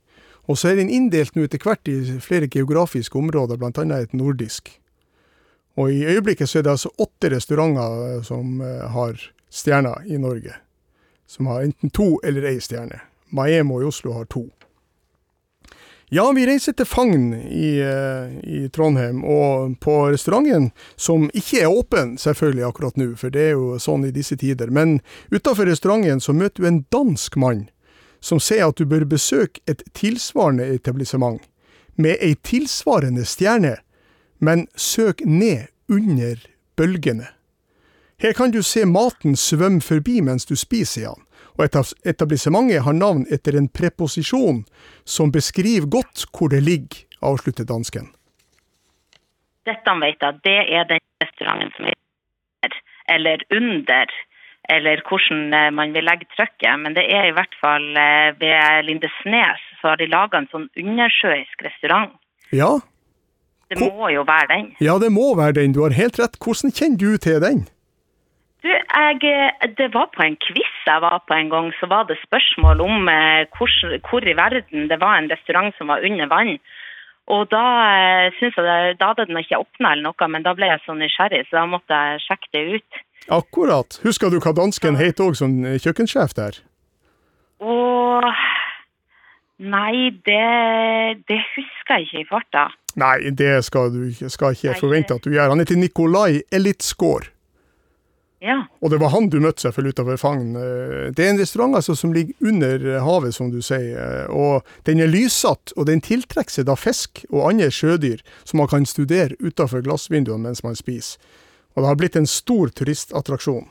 Og så er den inndelt nå etter hvert i flere geografiske områder, bl.a. et nordisk. Og i øyeblikket så er det altså åtte restauranter eh, som eh, har stjerner i Norge. Som har enten to eller ei stjerne. Maemo i Oslo har to. Ja, vi reiser til Fagn i, eh, i Trondheim, og på restauranten, som ikke er åpen selvfølgelig akkurat nå, for det er jo sånn i disse tider, men utafor restauranten så møter du en dansk mann som sier at du bør besøke et tilsvarende etablissement, med ei tilsvarende stjerne, men søk ned under bølgene. Her kan du se maten svømme forbi mens du spiser i den, og etab- etablissementet har navn etter en preposisjon som beskriver godt hvor det ligger, avslutter dansken. Dette vet jeg, det er den restauranten som er eller under, eller hvordan eh, man vil legge trykket. Men det er i hvert fall eh, ved Lindesnes, så har de laga en sånn undersjøisk restaurant. Ja, Det må jo være den. ja det må være den, du har helt rett. Hvordan kjenner du til den? Du, jeg, det var på en quiz jeg var på en gang, så var det spørsmål om eh, hvor, hvor i verden det var en restaurant som var under vann. Og da eh, synes jeg da hadde den ikke åpna eller noe, men da ble jeg så nysgjerrig, så da måtte jeg sjekke det ut. Akkurat. Husker du hva dansken het òg som eh, kjøkkensjef der? Og Nei, det, det husker jeg ikke i farta. Nei, det skal du skal ikke forvente at du gjør. Han heter Nikolai Elitsgård. Ja. Og det var han du møtte selvfølgelig utenfor Fagn. Eh, Det er en restaurant altså som ligger under havet, som du sier. eh, Og den er lyssatt, og den tiltrekker seg da fisk og andre sjødyr som man kan studere utenfor glassvinduene mens man spiser. Og det har blitt en stor turistattraksjon.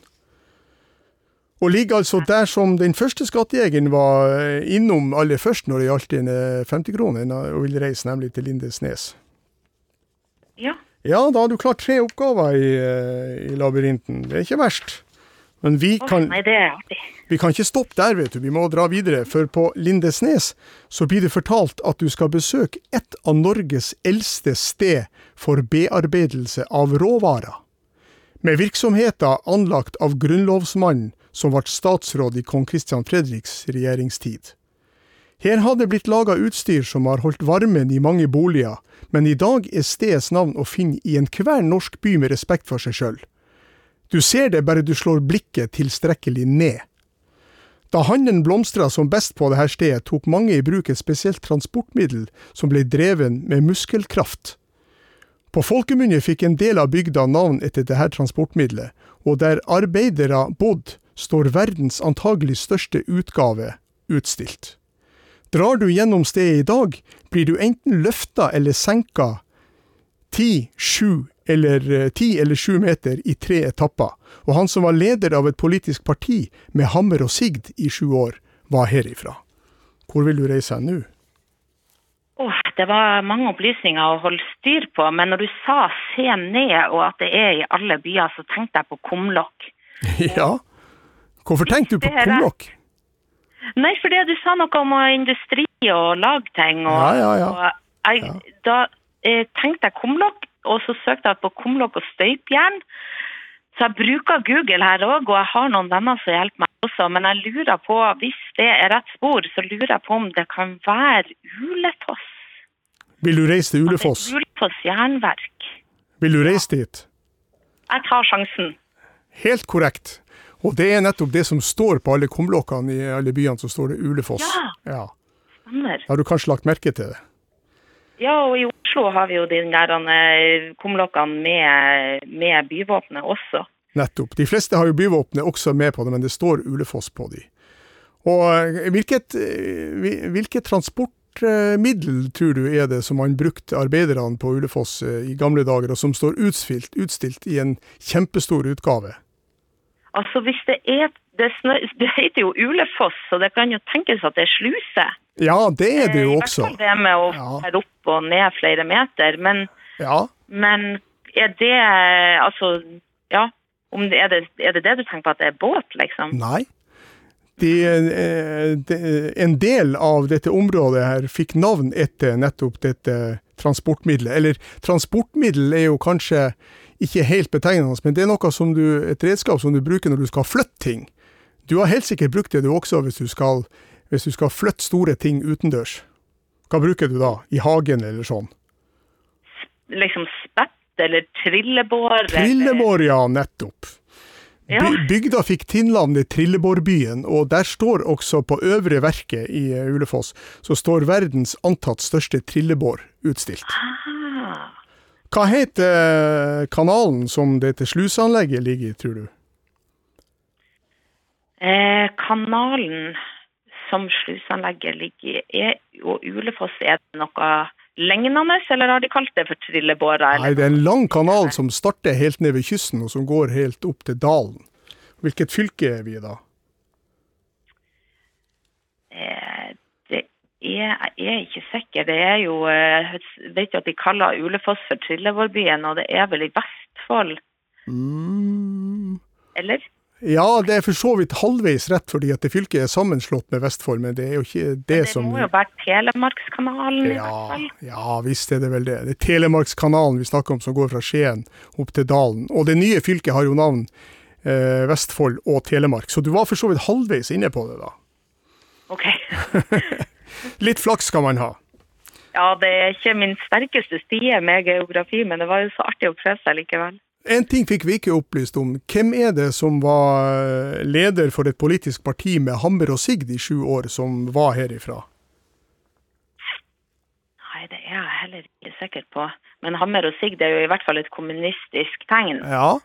Og ligger altså der som den første skattejegeren var eh, innom aller først når det gjaldt den 50-kronen, og ville reise nemlig til Lindesnes. ja. Ja, da har du klart tre oppgaver i, eh, i labyrinten. Det er ikke verst. Men vi kan, nei, det er artig. vi kan ikke stoppe der, vet du. Vi må dra videre. For på Lindesnes så blir det fortalt at du skal besøke et av Norges eldste sted for bearbeidelse av råvarer. Med virksomheter anlagt av grunnlovsmannen som ble statsråd i kong Christian Fredriks regjeringstid. Her har det blitt laga utstyr som har holdt varmen i mange boliger, men i dag er stedets navn å finne i enhver norsk by med respekt for seg sjøl. Du ser det bare du slår blikket tilstrekkelig ned. Da handelen blomstra som best på dette stedet, tok mange i bruk et spesielt transportmiddel som ble dreven med muskelkraft. På folkemunne fikk en del av bygda navn etter dette transportmiddelet, og der arbeidere bodde, står verdens antagelig største utgave utstilt. Drar du gjennom stedet i dag, blir du enten løfta eller senka ti, sju eller eh, ti eller sju meter i tre etapper, og han som var leder av et politisk parti med hammer og sigd i sju år, var herifra. Hvor vil du reise nå? Oh, det var mange opplysninger å holde styr på, men når du sa se ned og at det er i alle byer, så tenkte jeg på kumlokk. Ja, hvorfor tenkte du på kumlokk? Nei, for det du sa noe om industri og lagting, og, Ja, ja, ja. og jeg, da eh, tenkte jeg kumlokk, og så søkte jeg på kumlokk og støypjern. Så jeg bruker Google her òg, og jeg har noen venner som hjelper meg også. Men jeg lurer på, hvis det er rett spor, så lurer jeg på om det kan være Ulefoss. Vil du reise til Ulefoss? Ulefoss jernverk. Vil du reise dit? Jeg tar sjansen. Helt korrekt. Og det er nettopp det som står på alle kumlokkene i alle byene, så står det Ulefoss. Ja. Ja. Stemmer. Har du kanskje lagt merke til det? Ja, og i Oslo har vi jo de der eh, kumlokkene med, med byvåpenet også. Nettopp. De fleste har jo byvåpenet også med på det, men det står Ulefoss på de. Og eh, hvilket, eh, hvil- hvilket transportmiddel tror du er det som man brukte arbeiderne på Ulefoss i gamle dager, og som står utstilt, utstilt i en kjempestor utgave? Altså hvis det er det, snø, det heter jo Ulefoss, så det kan jo tenkes at det er sluse. Ja, det er det jo også. I hvert fall det med å Ja. opp og ned flere meter. Men, Ja, men er det Altså, ja. Om det, er, det, er det det du tenker på, at det er båt, liksom? Nei. De, eh, de, en del av dette området her fikk navn etter nettopp dette transportmiddelet. Eller transportmiddel er jo kanskje ikke helt betegnende, men det er noe som du, et redskap som du bruker når du skal flytte ting. Du har helt sikkert brukt det du også hvis du skal, hvis du skal flytte store ting utendørs. Hva bruker du da? I hagen eller sånn? Liksom spett eller trillebår? Trillebår, ja, nettopp. Ja. Bygda fikk tinnlandet Trillebårbyen, og der står også på øvre verket i eh, Ulefoss, så står verdens antatt største trillebår utstilt. Ah. Hva heter eh, kanalen som dette sluseanlegget ligger i, tror du? Eh, kanalen som sluseanlegget ligger i, er jo Ulefoss. Er det noe lignende, eller har de kalt det for trillebåra? Nei, det er en lang kanal som starter helt ned ved kysten, og som går helt opp til dalen. Hvilket fylke er vi i da? Eh, det er, jeg er ikke sikker. Det er jo jeg Vet jo at de kaller Ulefoss for Trillevårbyen, og det er vel i Vestfold, Mm. eller? Ja, det er for så vidt halvveis rett, fordi at det fylket er sammenslått med Vestfold, men det er jo ikke det, Det som må jo være Telemarkskanalen, i hvert Ja, fall. ja, visst er det vel det. Det er Telemarkskanalen vi snakker om, som går fra Skien opp til Dalen. Og det nye fylket har jo navn eh, Vestfold og Telemark, så du var for så vidt halvveis inne på det, da. Ok. Litt flaks skal man ha. Ja, det er ikke min sterkeste stie med geografi, men det var jo så artig å prøve seg likevel. En ting fikk vi ikke opplyst om. Hvem er det som var eh, leder for et politisk parti med hammer og sigd i sju år, som var herifra? Nei, det er jeg heller ikke sikker på. Men hammer og sigd er jo i hvert fall et kommunistisk tegn. Ja,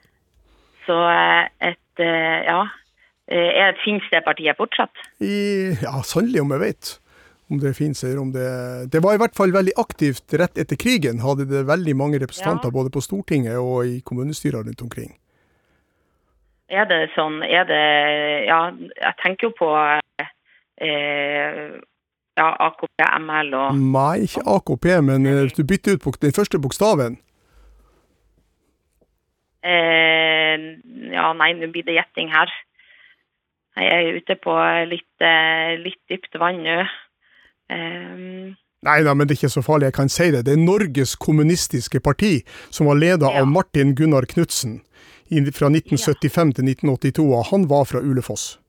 Så eh, et eh, Ja. Er, finnes det partiet fortsatt? i, ja sannelig om jeg vet om det fins eller om det Det var i hvert fall veldig aktivt rett etter krigen. Hadde det veldig mange representanter Ja. både på Stortinget og i kommunestyrer rundt omkring. Er det sånn Er det Ja, jeg tenker jo på eh, ja, AKP, ML og Nei, ikke AKP, men eh, du bytter ut den første bokstaven eh, Ja, nei, nå blir det gjetting her. Jeg er ute på litt, eh, litt dypt vann nå. Um, Nei da, men det er ikke så farlig, jeg kan si det. Det er Norges Kommunistiske Parti, som var leda Ja. av Martin Gunnar Knutsen fra 1975 til 1982, og han var fra Ulefoss.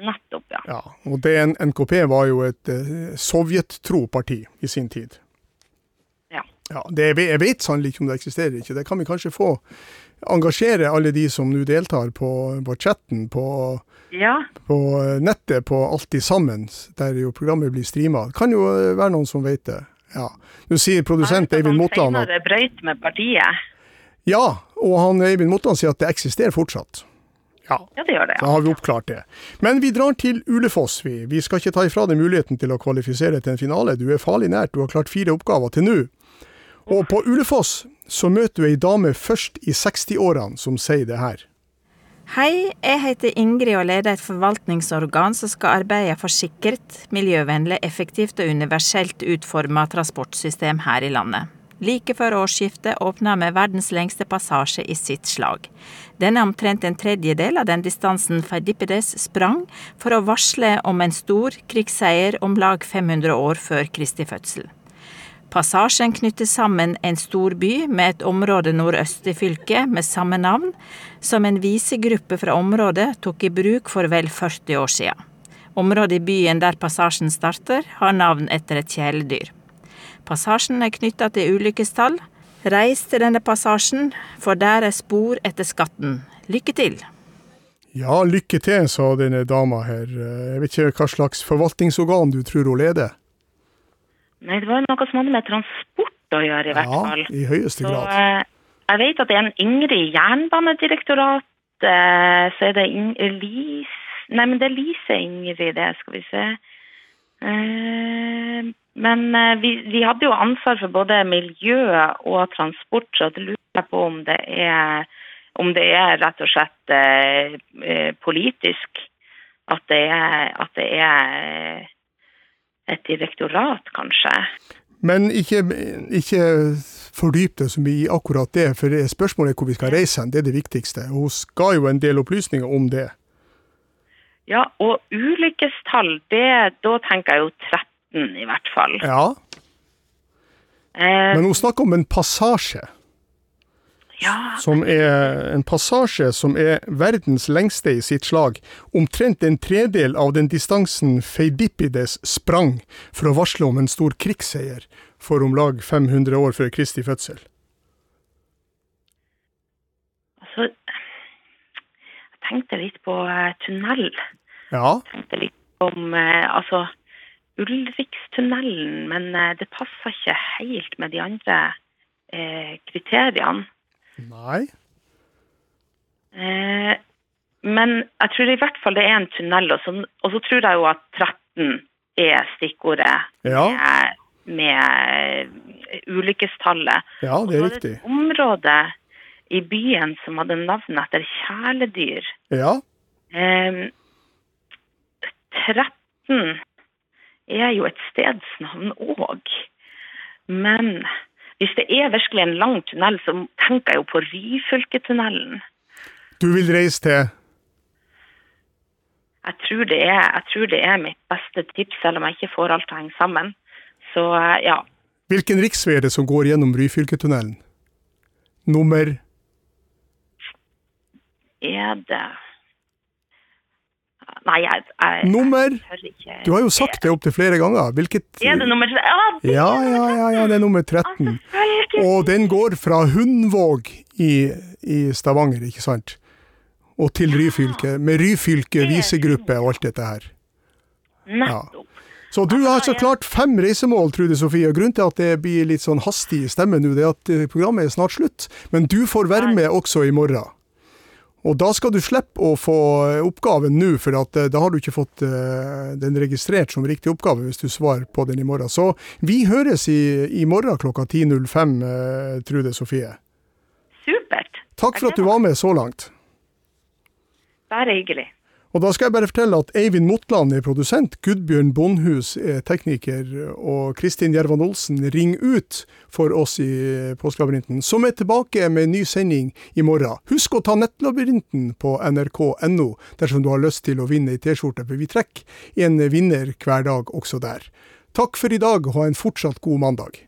nettopp, ja. Ja, og det, NKP var jo et eh, sovjettro parti i sin tid. Ja. Ja, det, jeg vet sannelig ikke om det eksisterer ikke. Det kan vi kanskje få engasjere alle de som nå deltar på, på chatten, på, Ja, på nettet, på Alltid sammen, der jo programmet blir streama. Det kan jo eh, være noen som vet det. Ja. Nå sier produsent Eivind Motland at Senere brøyt med partiet. ja, og han Eivind Motland sier at det eksisterer fortsatt. Ja, Ja, det gjør det. da har vi oppklart det. Men vi drar til Ulefoss, vi. Vi skal ikke ta ifra deg muligheten til å kvalifisere til en finale. Du er farlig nært, du har klart fire oppgaver til nå. Og på Ulefoss så møter du ei dame først i 60-årene som sier det her. Hei, jeg heter Ingrid og leder et forvaltningsorgan som skal arbeide for sikkert, miljøvennlig, effektivt og universelt utforma transportsystem her i landet. Like før årsskiftet åpna vi verdens lengste passasje i sitt slag. Den er omtrent en tredjedel av den distansen Feidipides sprang for å varsle om en stor krigsseier om lag 500 år før Kristi fødsel. Passasjen knytter sammen en stor by med et område nordøst i fylket med samme navn, som en visegruppe fra området tok i bruk for vel 40 år siden. Området i byen der passasjen starter, har navn etter et kjæledyr. Passasjen er knytta til ulykkestall. Reis til denne passasjen, for der er spor etter skatten. Lykke til! Ja, lykke til, sa denne dama her. Jeg vet ikke hva slags forvaltningsorgan du tror hun leder. Nei, det var jo noe som hadde med transport å gjøre, i hvert Ja, fall. i høyeste Så grad. eh, jeg vet at det er en Ingrid i Jernbanedirektoratet, eh, så er det In Lise Nei, men det er Lise Ingrid, det, skal vi se. Eh, men vi, vi hadde jo ansvar for både miljø og transport, så det lurer jeg på om det er om det er rett og slett politisk. At det er, at det er et direktorat, kanskje. Men ikke, ikke fordyp deg så mye i akkurat det, for spørsmålet er hvor vi skal reise hen. Det er det viktigste. Hun ga jo en del opplysninger om det. Ja, og ulykkestall, det, da tenker jeg jo 13 i hvert fall. Ja, Eh, men hun snakker om en passasje. Ja, som er en passasje som er verdens lengste i sitt slag. Omtrent en tredel av den distansen Feidipides sprang for å varsle om en stor krigsseier for om lag 500 år før Kristi fødsel. altså, jeg tenkte litt på eh, tunnel. Ja, Jeg tenkte litt om eh, altså, Ulrikstunnelen, men eh, det passer ikke helt med de andre eh, kriteriene. Nei. Eh, men jeg tror i hvert fall det er en tunnel, og så, og så tror jeg jo at 13 er stikkordet Ja. med, med ulykkestallet. Ja, det er Og så var riktig. et område i byen som hadde navn etter kjæledyr. Ja, Eh, 13 er jo et stedsnavn òg. Men hvis det er virkelig en lang tunnel, så tenker jeg jo på Ryfylketunnelen. du vil reise til Jeg tror, det er, jeg tror det er mitt beste tips, selv om jeg ikke får alt til å henge sammen. Så eh, ja. Hvilken riksvei er det som går gjennom Ryfylketunnelen? Nummer Er det Nei, jeg, jeg, Nummer? jeg ikke. Du har jo sagt det opptil flere ganger. Hvilket Er det nummer 13? Ja, Ja, ja, ja, ja, det er nummer 13. Og den går fra Hundvåg i, i Stavanger, ikke sant? Og til Ryfylke, med Ryfylke visegruppe og alt dette her. nettopp. Så du har så klart fem reisemål, Trude Sofie. og Grunnen til at det blir litt sånn hastig i stemmen nå, det er at eh, programmet er snart slutt. Men du får være med også i morgen. Og da skal du slippe å få eh, oppgaven nå, for eh, da har du ikke fått eh, den registrert som riktig oppgave hvis du svarer på den i morgen. Så vi høres i, i morgen klokka 10.05, eh, Trude Sofie. Supert. Takk for at du var med så langt. Bare hyggelig. Og da skal jeg bare fortelle at Eivind Motland er produsent, Gudbjørn Bondhus er tekniker, og Kristin Gjervan Olsen ringer ut for oss i Påskelabyrinten, som er tilbake med en ny sending i morgen. Husk å ta Nettlabyrinten på nrk.no dersom du har lyst til å vinne ei T-skjorte, for vi trekker en vinner hver dag også der. Takk for i dag, og ha en fortsatt god mandag.